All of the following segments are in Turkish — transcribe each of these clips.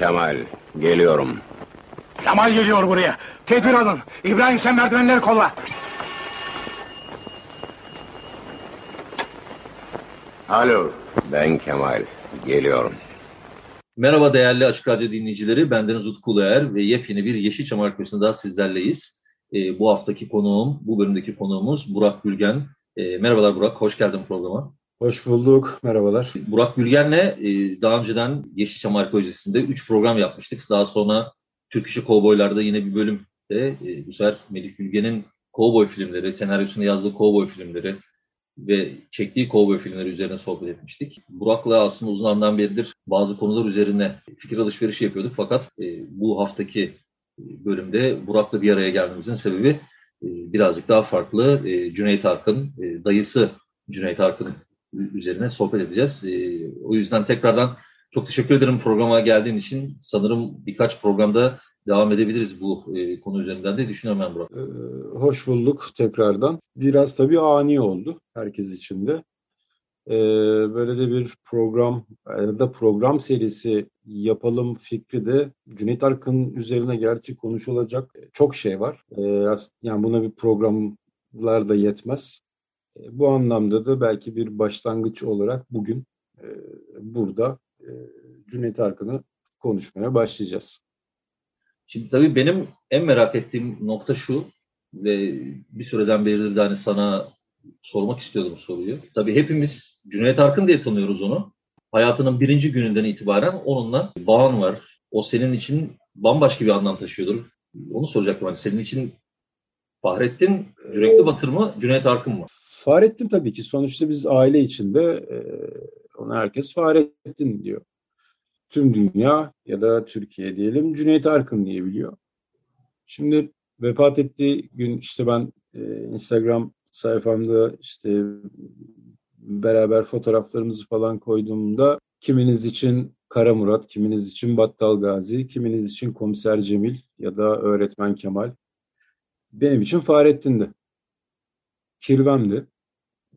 Kemal. Geliyorum. Kemal geliyor buraya. Tedbir alın. İbrahim sen merdivenleri kolla. Alo. Ben Kemal. Geliyorum. Merhaba değerli Açık Radyo dinleyicileri. Bendeniz Utku Uluer ve yepyeni bir Yeşilçam Arkeolojisi'nde sizlerleyiz. Ee, bu haftaki konuğum, bu bölümdeki konuğumuz Burak Gülgen. Ee, merhabalar Burak, hoş geldin programa. Hoş bulduk, merhabalar. Burak Gülgen'le e, daha önceden Yeşilçam Arkeolojisi'nde 3 program yapmıştık. Daha sonra Türk İşi Kovboylar'da yine bir bölümde e, bu sefer Melih Gülgen'in kovboy filmleri, senaryosunu yazdığı kovboy filmleri ve çektiği kovboy filmleri üzerine sohbet etmiştik. Burak'la aslında uzun zamandan beridir bazı konular üzerine fikir alışverişi yapıyorduk. Fakat e, bu haftaki bölümde Burak'la bir araya gelmemizin sebebi birazcık daha farklı. Cüneyt Arkın, dayısı Cüneyt Arkın üzerine sohbet edeceğiz. E, o yüzden tekrardan çok teşekkür ederim programa geldiğin için. Sanırım birkaç programda devam edebiliriz bu e, konu üzerinden de düşünüyorum ben Burak. Ee, hoş bulduk tekrardan. Biraz tabii ani oldu herkes için de. Ee, böyle de bir program ya da program serisi yapalım fikri de Cüneyt Arkın üzerine gerçi konuşulacak çok şey var. Ee, yani buna bir programlar da yetmez. Ee, bu anlamda da belki bir başlangıç olarak bugün e, burada e, Cüneyt Arkın'ı konuşmaya başlayacağız. Şimdi tabii benim en merak ettiğim nokta şu ve bir süreden beridir de hani sana sormak istiyordum soruyu. Tabii hepimiz Cüneyt Arkın diye tanıyoruz onu. Hayatının birinci gününden itibaren onunla bağın var. O senin için bambaşka bir anlam taşıyordur. Onu soracaktım. Hani senin için Fahrettin Yürekli Batır mı, Cüneyt Arkın mı? Fahrettin tabii ki. Sonuçta biz aile içinde e, ona herkes Fahrettin diyor. Tüm dünya ya da Türkiye diyelim Cüneyt Arkın diye biliyor. Şimdi vefat ettiği gün işte ben e, Instagram sayfamda işte beraber fotoğraflarımızı falan koyduğumda kiminiz için Kara Murat, kiminiz için Battal Gazi, kiminiz için Komiser Cemil ya da Öğretmen Kemal. Benim için Fahrettin'di. Kirvemdi.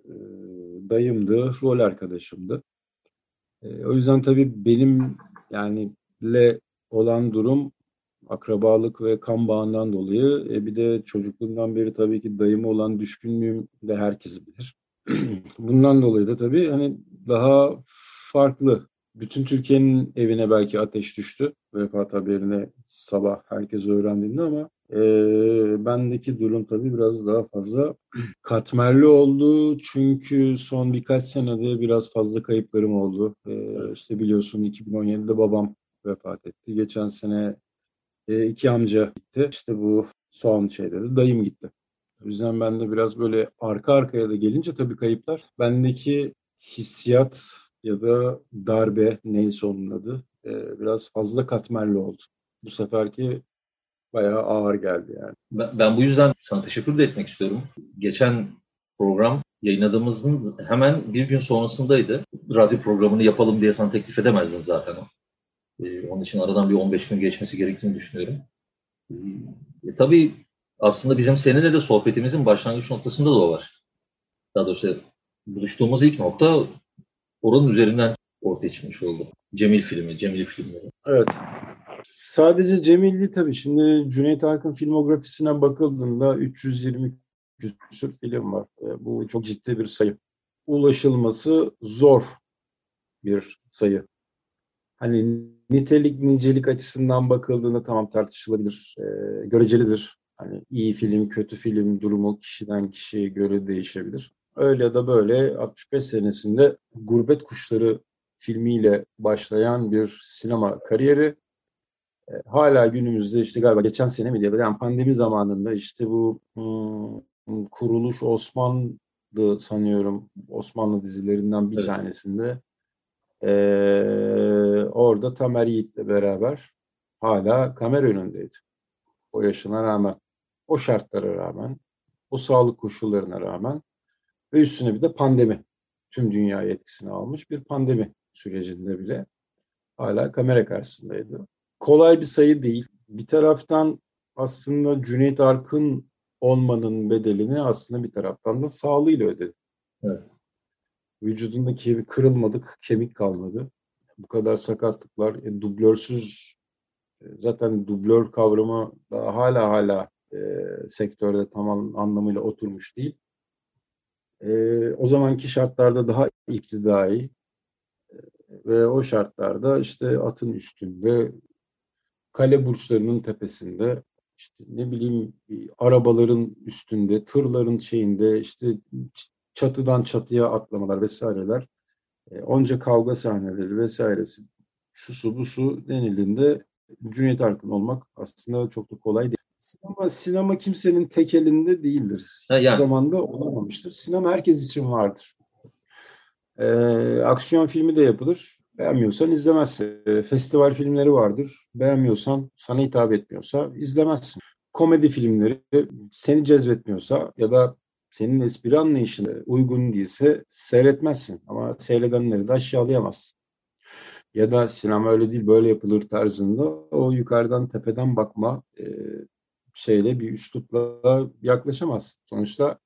E, dayımdı, rol arkadaşımdı. E, o yüzden tabii benim yani le olan durum akrabalık ve kan bağından dolayı e, bir de çocukluğumdan beri tabii ki dayıma olan düşkünlüğüm de herkes bilir. Bundan dolayı da tabii hani daha farklı. Bütün Türkiye'nin evine belki ateş düştü vefat haberine sabah herkes öğrendiğinde ama e, bendeki durum tabii biraz daha fazla katmerli oldu. Çünkü son birkaç senede biraz fazla kayıplarım oldu. E, işte biliyorsun 2017'de babam vefat etti. Geçen sene e, iki amca gitti. İşte bu son şeyde de dayım gitti. O yüzden ben de biraz böyle arka arkaya da gelince tabii kayıplar. Bendeki hissiyat ya da darbe neyse onun adı e, biraz fazla katmerli oldu. Bu seferki bayağı ağır geldi yani. Ben, ben bu yüzden sana teşekkür de etmek istiyorum. Geçen program yayınladığımızın hemen bir gün sonrasındaydı. Radyo programını yapalım diye sana teklif edemezdim zaten. Ee, onun için aradan bir 15 gün geçmesi gerektiğini düşünüyorum. Ee, e, tabii aslında bizim seninle de sohbetimizin başlangıç noktasında da o var. Daha doğrusu buluştuğumuz ilk nokta oranın üzerinden ortaya çıkmış oldu. Cemil filmi, Cemil filmleri. Evet. Sadece Cemil değil tabii. Şimdi Cüneyt Arkın filmografisine bakıldığında 320 küsur film var. E, bu çok ciddi bir sayı. Ulaşılması zor bir sayı. Hani nitelik nicelik açısından bakıldığında tamam tartışılabilir, e, görecelidir. Hani iyi film, kötü film durumu kişiden kişiye göre değişebilir. Öyle ya da böyle 65 senesinde Gurbet Kuşları filmiyle başlayan bir sinema kariyeri hala günümüzde işte galiba geçen sene mi diye yani pandemi zamanında işte bu hmm, kuruluş Osmanlı sanıyorum Osmanlı dizilerinden bir evet. tanesinde e, orada Tamer Yiğit'le beraber hala kamera önündeydi. O yaşına rağmen, o şartlara rağmen, o sağlık koşullarına rağmen ve üstüne bir de pandemi. Tüm dünyayı etkisine almış bir pandemi sürecinde bile hala kamera karşısındaydı. Kolay bir sayı değil. Bir taraftan aslında Cüneyt Arkın olmanın bedelini aslında bir taraftan da sağlığıyla ödedi. Evet. Vücudunda kemik kırılmadık, kemik kalmadı. Bu kadar sakatlıklar, e, dublörsüz e, zaten dublör kavramı daha hala hala e, sektörde tam anlamıyla oturmuş değil. E, o zamanki şartlarda daha iktidai e, ve o şartlarda işte atın üstünde, kale burçlarının tepesinde, işte ne bileyim arabaların üstünde, tırların şeyinde, işte çatıdan çatıya atlamalar vesaireler, e, onca kavga sahneleri vesairesi, şu su bu su denildiğinde Cüneyt Arkın olmak aslında çok da kolay değil. Sinema, sinema kimsenin tek elinde değildir. Hiçbir yani. zamanda olamamıştır. Sinema herkes için vardır. Ee, aksiyon filmi de yapılır. Beğenmiyorsan izlemezsin. Festival filmleri vardır. Beğenmiyorsan, sana hitap etmiyorsa izlemezsin. Komedi filmleri seni cezbetmiyorsa ya da senin espri anlayışına uygun değilse seyretmezsin. Ama seyredenleri de aşağılayamazsın. Ya da sinema öyle değil böyle yapılır tarzında o yukarıdan tepeden bakma e, şeyle bir üslupla yaklaşamazsın. Sonuçta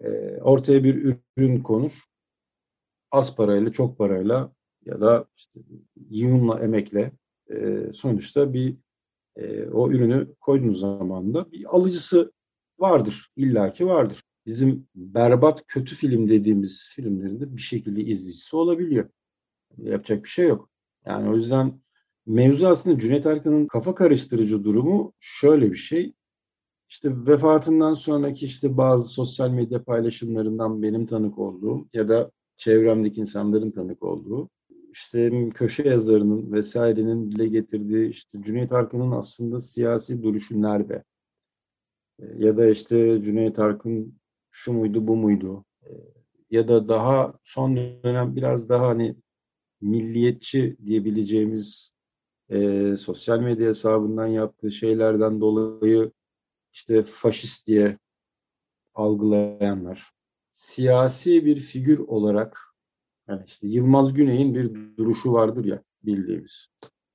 e, ortaya bir ürün konur. Az parayla, çok parayla ya da işte yığınla, emekle e, sonuçta bir e, o ürünü koyduğunuz zaman da bir alıcısı vardır. illaki vardır. Bizim berbat kötü film dediğimiz filmlerinde bir şekilde izleyicisi olabiliyor. Yapacak bir şey yok. Yani o yüzden mevzu aslında Cüneyt Arkın'ın kafa karıştırıcı durumu şöyle bir şey. İşte vefatından sonraki işte bazı sosyal medya paylaşımlarından benim tanık olduğum ya da çevremdeki insanların tanık olduğu işte köşe yazarının vesairenin dile getirdiği işte Cüneyt Arkın'ın aslında siyasi duruşu nerede? E, ya da işte Cüneyt Arkın şu muydu bu muydu? E, ya da daha son dönem biraz daha hani milliyetçi diyebileceğimiz e, sosyal medya hesabından yaptığı şeylerden dolayı işte faşist diye algılayanlar siyasi bir figür olarak yani işte Yılmaz Güney'in bir duruşu vardır ya bildiğimiz.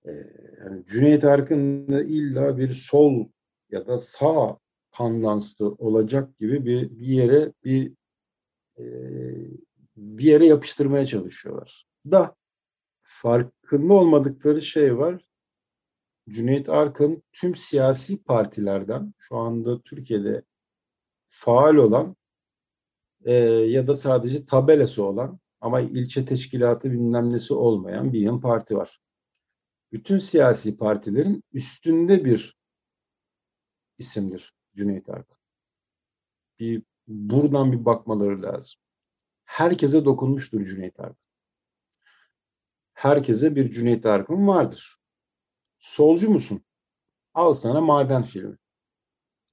Ee, yani Cüneyt Arkın illa bir sol ya da sağ kandanslı olacak gibi bir, bir yere bir e, bir yere yapıştırmaya çalışıyorlar. Da farkında olmadıkları şey var. Cüneyt Arkın tüm siyasi partilerden şu anda Türkiye'de faal olan e, ya da sadece tabelası olan ama ilçe teşkilatı bilmem nesi olmayan bir yan parti var. Bütün siyasi partilerin üstünde bir isimdir Cüneyt Arkın. Bir buradan bir bakmaları lazım. Herkese dokunmuştur Cüneyt Arkın. Herkese bir Cüneyt Arkın vardır. Solcu musun? Al sana maden filmi.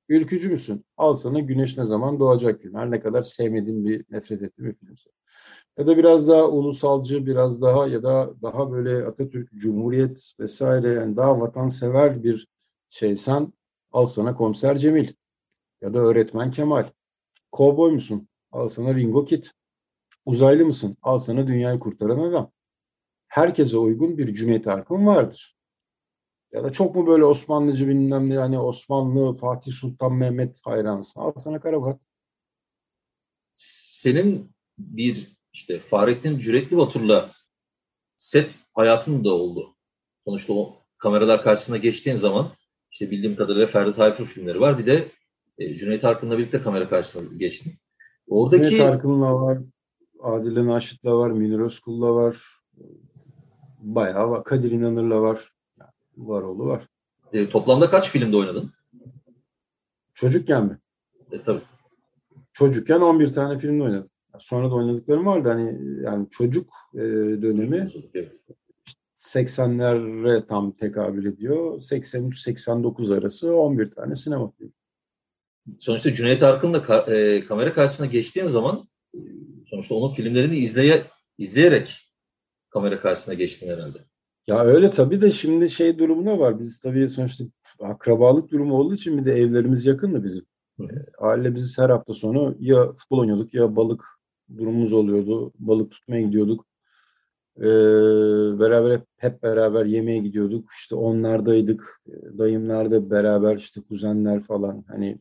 Ülkücü müsün? Al sana Güneş Ne Zaman Doğacak film. Her ne kadar sevmediğim bir, nefret ettiğim bir film. Ya da biraz daha ulusalcı, biraz daha ya da daha böyle Atatürk, Cumhuriyet vesaire yani daha vatansever bir şeysen al sana Komiser Cemil ya da Öğretmen Kemal. Kovboy musun? Al sana Ringo Kid. Uzaylı mısın? Al sana Dünyayı Kurtaran Adam. Herkese uygun bir Cüneyt Arkın vardır. Ya da çok mu böyle Osmanlıcı bilmem ne yani Osmanlı, Fatih Sultan Mehmet hayranısın. Al sana Karaburak. Senin bir işte Fahrettin Cürekli Batur'la set hayatın da oldu. Sonuçta o kameralar karşısına geçtiğin zaman işte bildiğim kadarıyla Ferdi Tayfur filmleri var. Bir de e, Cüneyt Arkın'la birlikte kamera karşısına geçtin. Oradaki... Cüneyt Arkın'la var, Adile Naşit'la var, Münir Özkul'la var. Bayağı var. Kadir İnanır'la var. Var oğlu var. E, toplamda kaç filmde oynadın? Çocukken mi? E, tabii. Çocukken 11 tane filmde oynadım. Sonra da oynadıklarım vardı. Hani yani çocuk e, dönemi 80'lere tam tekabül ediyor. 83-89 arası 11 tane sinema filmi. Sonuçta Cüneyt Arkın da ka- e, kamera karşısına geçtiğin zaman e, sonuçta onun filmlerini izleye izleyerek kamera karşısına geçtin herhalde. Ya öyle tabii de şimdi şey durumuna var. Biz tabii sonuçta akrabalık durumu olduğu için bir de evlerimiz yakın da bizim. Hı hı. Aile biz her hafta sonu ya futbol oynuyorduk ya balık durumumuz oluyordu. Balık tutmaya gidiyorduk. Ee, beraber hep, hep beraber yemeğe gidiyorduk. İşte onlardaydık. Ee, Dayımlarda beraber işte kuzenler falan. Hani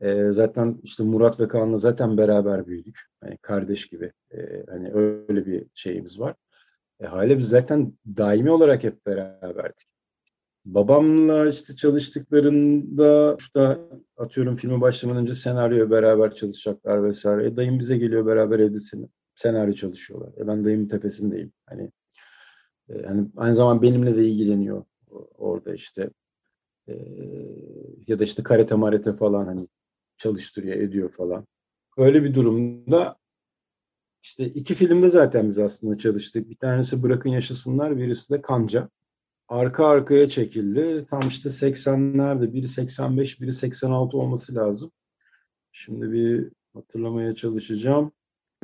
e, zaten işte Murat ve Kaan'la zaten beraber büyüdük. Hani kardeş gibi. Ee, hani öyle bir şeyimiz var. E, hale biz zaten daimi olarak hep beraberdik. Babamla işte çalıştıklarında işte atıyorum filmi başlamadan önce senaryoya beraber çalışacaklar vesaire. E, dayım bize geliyor beraber evde sen- senaryo çalışıyorlar. E, ben dayımın tepesindeyim. Hani e, hani aynı zamanda benimle de ilgileniyor orada işte. E, ya da işte karate marete falan hani çalıştırıyor, ediyor falan. Öyle bir durumda işte iki filmde zaten biz aslında çalıştık. Bir tanesi Bırakın Yaşasınlar, birisi de Kanca. Arka arkaya çekildi. Tam işte 80'lerde, biri 85, biri 86 olması lazım. Şimdi bir hatırlamaya çalışacağım.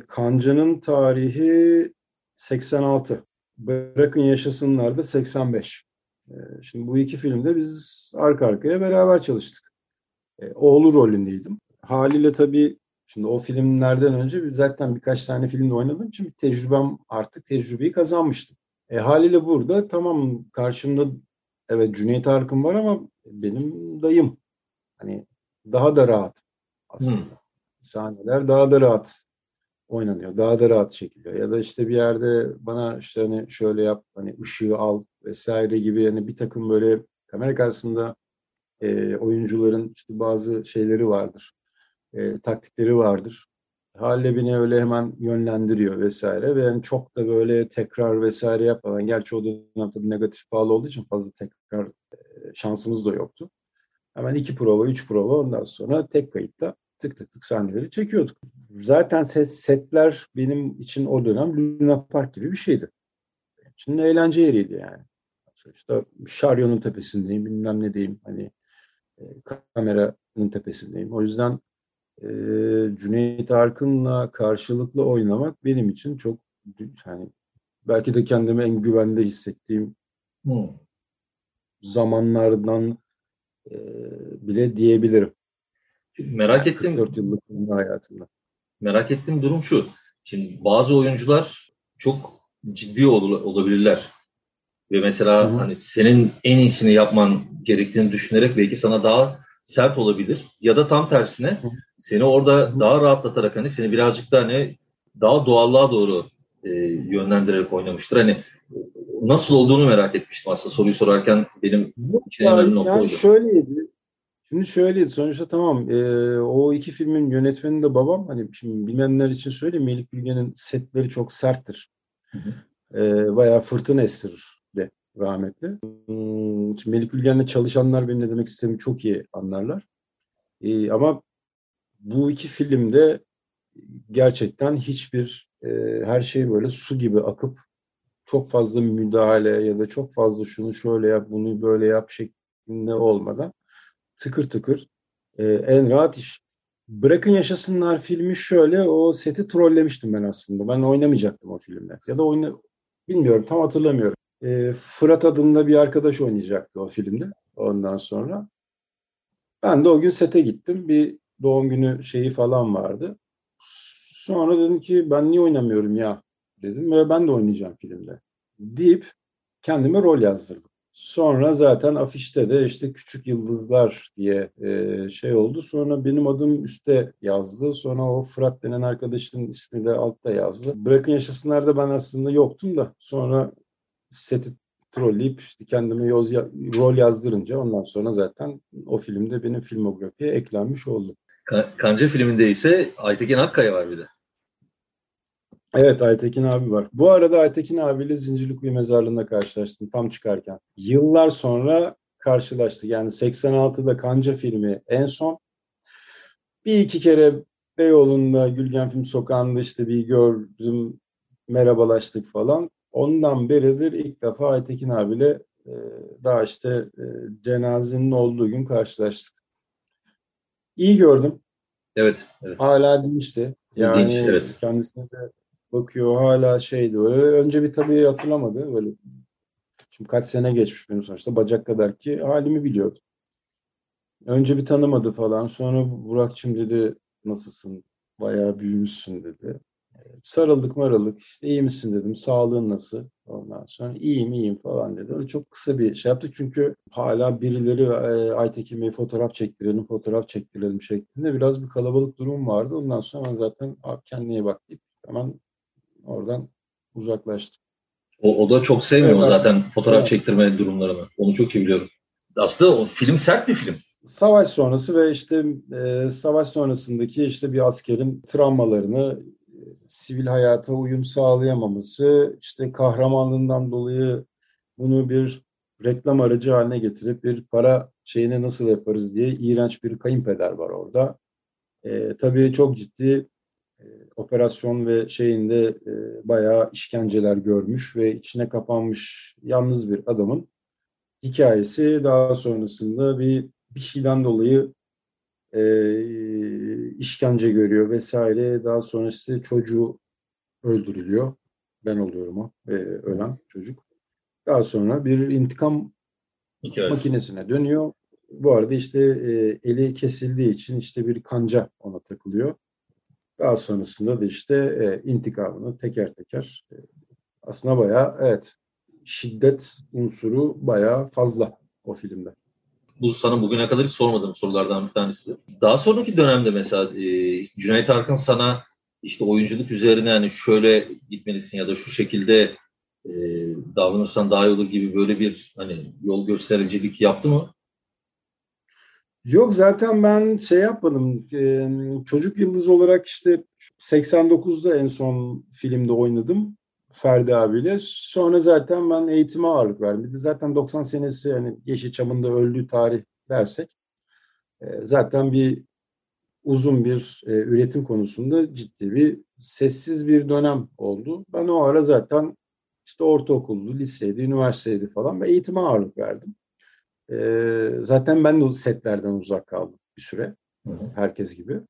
Kanca'nın tarihi 86. Bırakın Yaşasınlar da 85. Ee, Şimdi bu iki filmde biz arka arkaya beraber çalıştık. Ee, Oğlu rolündeydim. Haliyle tabii Şimdi o filmlerden önce zaten birkaç tane filmde oynadığım için bir tecrübem artık tecrübeyi kazanmıştım. E, haliyle burada tamam karşımda evet Cüneyt Arkın var ama benim dayım. Hani daha da rahat aslında. Sahneler daha da rahat oynanıyor. Daha da rahat çekiliyor. Ya da işte bir yerde bana işte hani şöyle yap hani ışığı al vesaire gibi yani bir takım böyle kamera karşısında e, oyuncuların işte bazı şeyleri vardır e, taktikleri vardır. Haliyle beni öyle hemen yönlendiriyor vesaire ve yani çok da böyle tekrar vesaire yapmadan gerçi o dönem tabii negatif bağlı olduğu için fazla tekrar e, şansımız da yoktu. Hemen iki prova, üç prova ondan sonra tek kayıtta tık tık tık sahneleri çekiyorduk. Zaten set, setler benim için o dönem Luna Park gibi bir şeydi. Şimdi eğlence yeriydi yani. Sonuçta Şaryon'un tepesindeyim, bilmem ne diyeyim. Hani e, kameranın tepesindeyim. O yüzden e, Cüneyt Arkın'la karşılıklı oynamak benim için çok hani belki de kendimi en güvende hissettiğim Hı. zamanlardan e, bile diyebilirim. Şimdi merak Yani ettiğim 44 yıllık hayatımda. merak ettiğim durum şu. Şimdi bazı oyuncular çok ciddi ol- olabilirler. Ve mesela Hı hı. hani senin en iyisini yapman gerektiğini düşünerek belki sana daha sert olabilir. Ya da tam tersine seni orada daha rahatlatarak hani seni birazcık da hani daha doğallığa doğru e, yönlendirerek oynamıştır. Hani nasıl olduğunu merak etmiştim aslında soruyu sorarken benim için en önemli Yani, nokta yani şöyleydi. Şimdi şöyleydi. Sonuçta tamam e, o iki filmin yönetmeni de babam. Hani şimdi bilmeyenler için söyleyeyim. Melik Bilge'nin setleri çok serttir. Hı hı. E, bayağı fırtına estirir rahmetli. Hmm, Şimdi Melik Bilgen'le çalışanlar benim ne demek istediğimi çok iyi anlarlar. E, ama bu iki filmde gerçekten hiçbir e, her şey böyle su gibi akıp çok fazla müdahale ya da çok fazla şunu şöyle yap bunu böyle yap şeklinde olmadan tıkır tıkır e, en rahat iş. Bırakın Yaşasınlar filmi şöyle o seti trollemiştim ben aslında. Ben oynamayacaktım o filmde. Ya da oyna bilmiyorum tam hatırlamıyorum. E, Fırat adında bir arkadaş oynayacaktı o filmde ondan sonra. Ben de o gün sete gittim. Bir doğum günü şeyi falan vardı. Sonra dedim ki ben niye oynamıyorum ya dedim ve ben de oynayacağım filmde. Deyip kendime rol yazdırdım. Sonra zaten afişte de işte Küçük Yıldızlar diye e, şey oldu. Sonra benim adım üstte yazdı. Sonra o Fırat denen arkadaşın ismi de altta yazdı. Bırakın Yaşasınlar'da ben aslında yoktum da sonra seti trolleyip işte kendime yoz, rol yazdırınca ondan sonra zaten o filmde benim filmografiye eklenmiş oldu. Ka- Kanca filminde ise Aytekin Akkaya var bir de. Evet Aytekin abi var. Bu arada Aytekin abiyle Zincirlikuyu Mezarlığı'nda karşılaştım tam çıkarken. Yıllar sonra karşılaştık. Yani 86'da Kanca filmi en son. Bir iki kere Beyoğlu'nda Gülgen Film Sokağı'nda işte bir gördüm, merhabalaştık falan. Ondan beridir ilk defa Aytekin abiyle e, daha işte e, cenazenin olduğu gün karşılaştık. İyi gördüm. Evet. evet. Hala dinçti. Yani Dinç, evet. kendisine de bakıyor hala şeydi. Öyle. Önce bir tabii hatırlamadı. Böyle Şimdi kaç sene geçmiş benim sonuçta bacak kadar ki halimi biliyordu. Önce bir tanımadı falan. Sonra Burak'cığım dedi nasılsın? Bayağı büyümüşsün dedi. Sarıldık marıldık. İşte iyi misin dedim. Sağlığın nasıl? Ondan sonra iyiyim iyiyim falan dedi. Öyle çok kısa bir şey yaptık. Çünkü hala birileri e, Aytekin Bey fotoğraf çektirelim, fotoğraf çektirelim şeklinde biraz bir kalabalık durum vardı. Ondan sonra ben zaten kendine bak deyip hemen oradan uzaklaştım. O, o da çok sevmiyor Evet, zaten fotoğraf evet. çektirme durumlarını. Onu çok iyi biliyorum. Aslında o film sert bir film. Savaş sonrası ve işte e, savaş sonrasındaki işte bir askerin travmalarını, sivil hayata uyum sağlayamaması, işte kahramanlığından dolayı bunu bir reklam aracı haline getirip bir para şeyini nasıl yaparız diye iğrenç bir kayınpeder var orada. E, tabii çok ciddi e, operasyon ve şeyinde e, bayağı işkenceler görmüş ve içine kapanmış yalnız bir adamın hikayesi daha sonrasında bir bir şeyden dolayı e, işkence görüyor vesaire. Daha sonra işte çocuğu öldürülüyor. Ben oluyorum o e, ölen çocuk. Daha sonra bir intikam Hikayesi. makinesine dönüyor. Bu arada işte e, eli kesildiği için işte bir kanca ona takılıyor. Daha sonrasında da işte e, intikamını teker teker e, aslında bayağı evet şiddet unsuru bayağı fazla o filmde. Bu sana bugüne kadar hiç sormadığım sorulardan bir tanesi. Daha sonraki dönemde mesela e, Cüneyt Arkın sana işte oyunculuk üzerine yani şöyle gitmelisin ya da şu şekilde e, davranırsan daha iyi olur gibi böyle bir hani yol göstericilik yaptı mı? Yok zaten ben şey yapmadım. Ee, çocuk yıldız olarak işte 89'da en son filmde oynadım Ferdi abiyle. Sonra zaten ben eğitime ağırlık verdim. Bir de zaten 90 senesi hani Yeşilçam'ın da öldüğü tarih dersek e, zaten bir uzun bir e, üretim konusunda ciddi bir sessiz bir dönem oldu. Ben o ara zaten işte ortaokuldu, liseydi, üniversiteydi falan ve eğitime ağırlık verdim. Ee, zaten ben de setlerden uzak kaldım bir süre. Hı hı. Herkes gibi.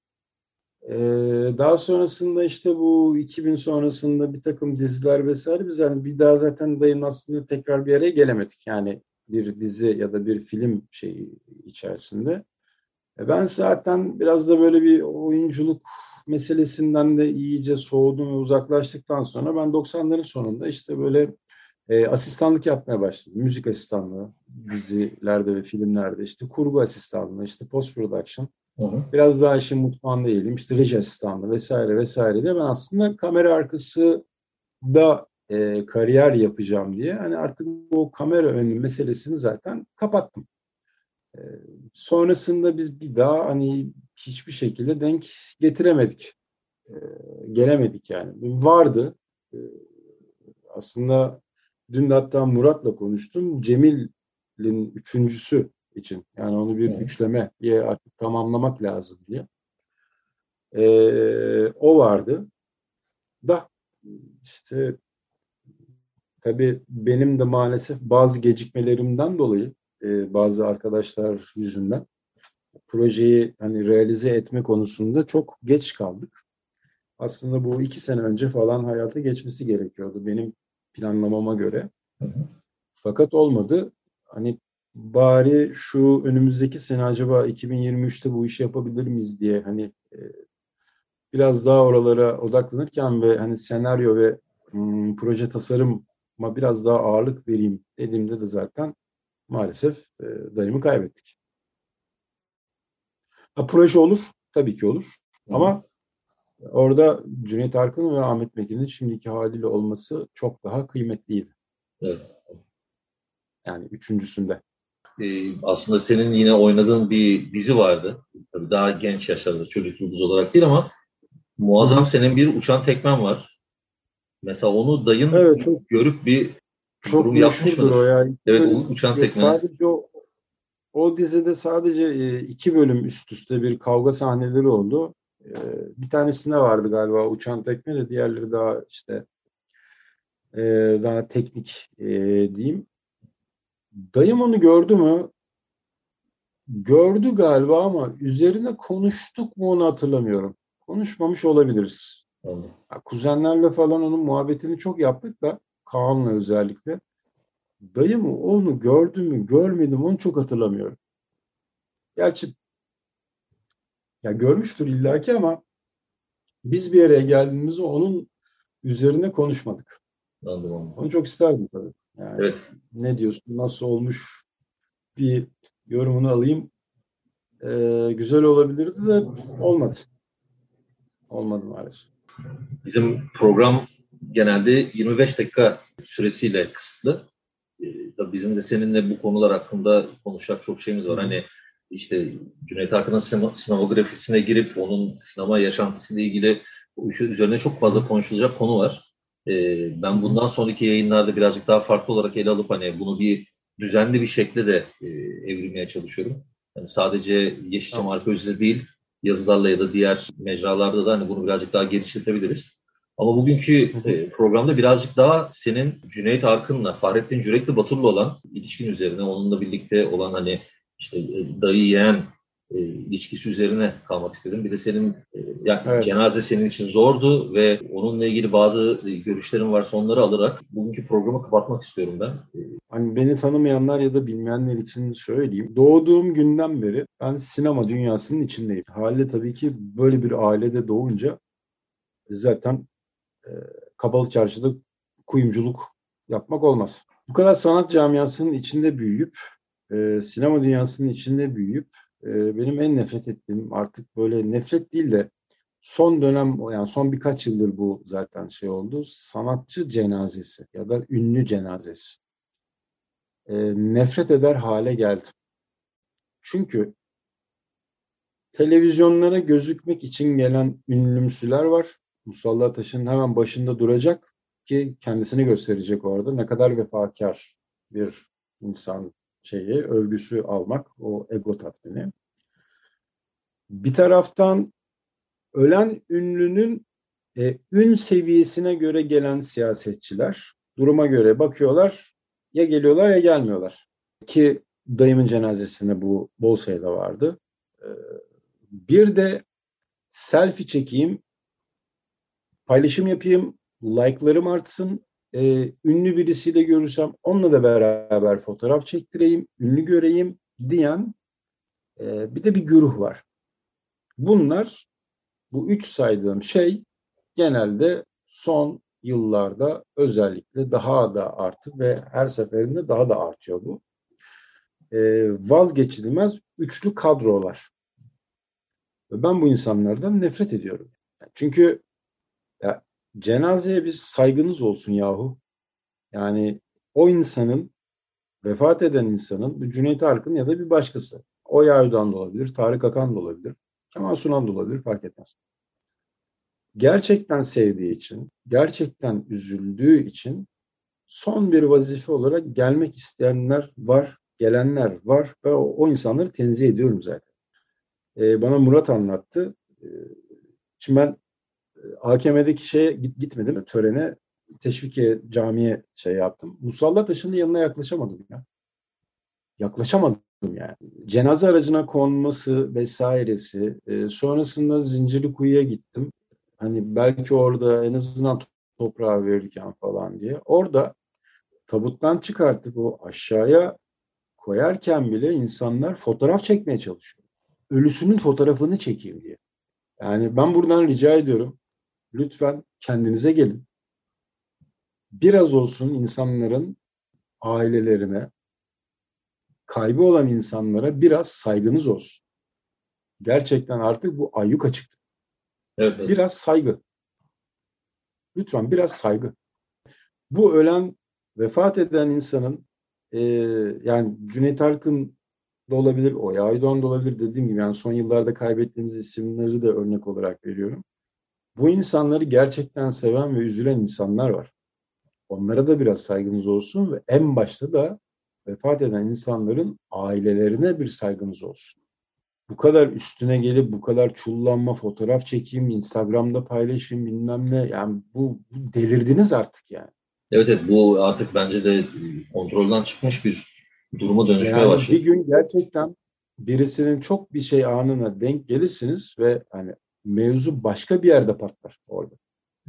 Ee, daha sonrasında işte bu 2000 sonrasında bir takım diziler vesaire biz yani bir daha zaten dayım aslında tekrar bir araya gelemedik. Yani bir dizi ya da bir film şeyi içerisinde. E, Ben zaten biraz da böyle bir oyunculuk meselesinden de iyice soğudum ve uzaklaştıktan sonra ben 90'ların sonunda işte böyle e, asistanlık yapmaya başladım. Müzik asistanlığı dizilerde ve filmlerde işte kurgu asistanlığı, işte post production. Hı hı. Biraz daha işin mutfağında eğilim, işte asistanlığı vesaire vesaire de ben aslında kamera arkası da e, kariyer yapacağım diye hani artık o kamera önü meselesini zaten kapattım. E, sonrasında biz bir daha hani hiçbir şekilde denk getiremedik. E, gelemedik yani. Vardı. E, aslında dün de hatta Murat'la konuştum. Cemil'in üçüncüsü için. Yani onu bir Evet. üçlemeye artık tamamlamak lazım diye. Ee, o vardı. Da işte tabii benim de maalesef bazı gecikmelerimden dolayı e, bazı arkadaşlar yüzünden projeyi hani realize etme konusunda çok geç kaldık. Aslında bu iki sene önce falan hayata geçmesi gerekiyordu benim planlamama göre. Fakat olmadı. Hani bari şu önümüzdeki sene acaba 2023'te bu işi yapabilir miyiz diye hani e, biraz daha oralara odaklanırken ve hani senaryo ve hmm, proje tasarıma biraz daha ağırlık vereyim dediğimde de zaten maalesef e, dayımı kaybettik. Ha, proje olur, tabii ki olur. Hı. Ama orada Cüneyt Arkın ve Ahmet Mekin'in şimdiki haliyle olması çok daha kıymetliydi. Evet. Yani üçüncüsünde. Ee, aslında senin yine oynadığın bir dizi vardı. Tabii daha genç yaşlarda çocuk yıldız olarak değil ama muazzam senin bir uçan tekmen var. Mesela onu dayın Evet, çok- görüp bir Çok meşhurdur mıdır? o yani. Evet, o uçan Ve tekme. Sadece o, o dizide sadece e, iki bölüm üst üste bir kavga sahneleri oldu. E, Bir tanesinde vardı galiba uçan tekme de diğerleri daha işte e, daha teknik e, diyeyim. Dayım onu gördü mü? Gördü galiba ama üzerine konuştuk mu onu hatırlamıyorum. Konuşmamış olabiliriz. Ya, kuzenlerle falan onun muhabbetini çok yaptık da Kaan'la özellikle. Dayım onu gördü mü görmedi mi onu çok hatırlamıyorum. Gerçi ya görmüştür illaki ama biz bir araya geldiğimizde onun üzerine konuşmadık. Anladım. Onu çok isterdim tabii. Yani Evet. ne diyorsun, nasıl olmuş bir yorumunu alayım. Ee, güzel olabilirdi de olmadı. Olmadı maalesef. Bizim program genelde 25 dakika süresiyle kısıtlı. Ee, bizim de seninle bu konular hakkında konuşacak çok şeyimiz var. Hani işte Cüneyt Arkın'ın sinema- sinemografisine girip onun sinema yaşantısıyla ilgili üzerine çok fazla konuşulacak konu var. Ee, ben bundan sonraki yayınlarda birazcık daha farklı olarak ele alıp hani bunu bir düzenli bir şekilde de e, evrilmeye çalışıyorum. Yani sadece Yeşilçam Tamam. arkeolojisi değil, yazılarla ya da diğer mecralarda da hani bunu birazcık daha genişletebiliriz. Ama bugünkü e, programda birazcık daha senin Cüneyt Arkın'la, Fahrettin Cürekli Batur'la olan ilişkin üzerine, onunla birlikte olan hani işte e, dayı yeğen e, ilişkisi üzerine kalmak istedim. Bir de senin e, yani Evet. cenaze senin için zordu ve onunla ilgili bazı e, görüşlerin varsa onları alarak bugünkü programı kapatmak istiyorum ben. E, Hani beni tanımayanlar ya da bilmeyenler için söyleyeyim. Doğduğum günden beri ben sinema dünyasının içindeyim. Haliyle tabii ki böyle bir ailede doğunca zaten e, kapalı çarşıda kuyumculuk yapmak olmaz. Bu kadar sanat camiasının içinde büyüyüp, e, sinema dünyasının içinde büyüyüp e, benim en nefret ettiğim artık böyle nefret değil de son dönem yani son birkaç yıldır bu zaten şey oldu. Sanatçı cenazesi ya da ünlü cenazesi. E, nefret eder hale geldim. Çünkü televizyonlara gözükmek için gelen ünlümsüler var. Musalla Taş'ın hemen başında duracak ki kendisini gösterecek orada. Ne kadar vefakar bir insan şeyi, övgüsü almak, o ego tatmini. Bir taraftan ölen ünlünün e, ün seviyesine göre gelen siyasetçiler duruma göre bakıyorlar ya geliyorlar ya gelmiyorlar. Ki dayımın cenazesinde bu bol sayıda vardı. Ee, bir de selfie çekeyim, paylaşım yapayım, like'larım artsın, e, ünlü birisiyle görürsem onunla da beraber fotoğraf çektireyim, ünlü göreyim diyen e, bir de bir güruh var. Bunlar, bu üç saydığım şey genelde son yıllarda özellikle daha da artık ve her seferinde daha da artıyor bu. E, vazgeçilmez üçlü kadrolar. Ben bu insanlardan nefret ediyorum. Çünkü ya, cenazeye bir saygınız olsun yahu. Yani o insanın, vefat eden insanın, bir Cüneyt Arkın ya da bir başkası. O Aydoğan da olabilir, Tarık Akan da olabilir, Kemal Sunal da olabilir, fark etmez. Gerçekten sevdiği için, gerçekten üzüldüğü için son bir vazife olarak gelmek isteyenler var, gelenler var ve o, o insanları tenzih ediyorum zaten. Ee, bana Murat anlattı. Ee, şimdi ben AKM'deki şeye git, gitmedim törene Teşvikiye camiye şey yaptım. Musalla taşının yanına yaklaşamadım ya. Yaklaşamadım yani. Cenaze aracına konması vesairesi. E, sonrasında Zincirlikuyu'ya gittim. Hani belki orada en azından toprağı verirken falan diye. Orada tabuttan çıkartıp o aşağıya koyarken bile insanlar fotoğraf çekmeye çalışıyor. Ölüsünün fotoğrafını çekeyim diye. Yani ben buradan rica ediyorum. Lütfen kendinize gelin. Biraz olsun insanların ailelerine, kaybı olan insanlara biraz saygınız olsun. Gerçekten artık bu ayyuka çıktı. Evet. Biraz saygı. Lütfen biraz saygı. Bu ölen, vefat eden insanın e, yani Cüneyt Arkın da olabilir, Oya Aydoğan da olabilir dediğim gibi yani son yıllarda kaybettiğimiz isimleri de örnek olarak veriyorum. Bu insanları gerçekten seven ve üzülen insanlar var. Onlara da biraz saygınız olsun ve en başta da vefat eden insanların ailelerine bir saygınız olsun. Bu kadar üstüne gelip bu kadar çullanma, fotoğraf çekeyim, Instagram'da paylaşayım bilmem ne. Yani bu, bu delirdiniz artık yani. Evet evet bu artık bence de kontrolden çıkmış bir duruma dönüşmeye Yani başladı. bir gün gerçekten birisinin çok bir şey anına denk gelirsiniz ve hani mevzu başka bir yerde patlar orada.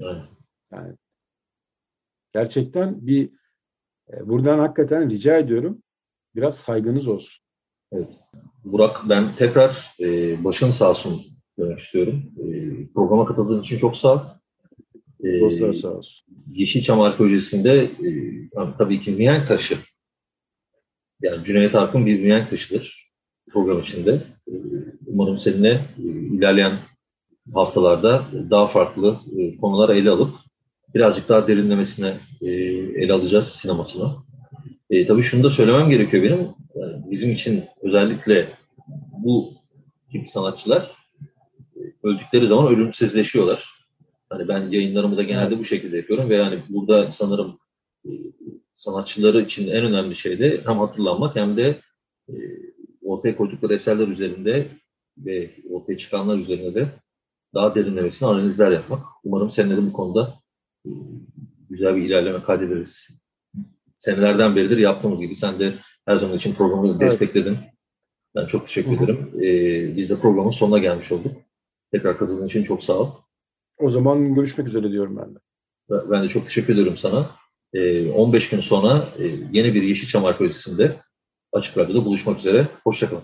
Evet. Yani gerçekten bir e, buradan hakikaten rica ediyorum biraz saygınız olsun. Burak ben tekrar e, başın sağ olsun demek istiyorum. E, programa katıldığın için çok sağ ol. E, Dostlar sağ olsun. Yeşilçam Arkeolojisi'nde e, yani tabii ki mihenk taşı. Yani Cüneyt Arkın bir mihenk taşıdır program içinde. E, umarım seninle e, ilerleyen haftalarda daha farklı e, konular ele alıp birazcık daha derinlemesine e, ele alacağız sinemasını. E, tabii şunu da söylemem gerekiyor benim. Yani bizim için özellikle bu tip sanatçılar e, öldükleri zaman ölümsüzleşiyorlar. Hani ben yayınlarımı da genelde bu şekilde yapıyorum ve yani burada sanırım e, sanatçıları için en önemli şey de hem hatırlanmak hem de e, ortaya koydukları eserler üzerinde ve ortaya çıkanlar üzerinde de daha derinlemesine analizler yapmak. Umarım seninle de bu konuda e, güzel bir ilerleme kaydederiz. Senelerden beridir yaptığımız gibi sen de her zaman için programı Evet. destekledin. Ben çok teşekkür Hı hı. ederim. E, biz de programın sonuna gelmiş olduk. Tekrar katıldığın için çok sağ ol. O zaman görüşmek üzere diyorum ben de. Ben ben de çok teşekkür ediyorum sana. Ee, 15 gün sonra e, yeni bir Yeşilçam Arkeolojisi'nde Açık Radyo'da buluşmak üzere. Hoşçakalın.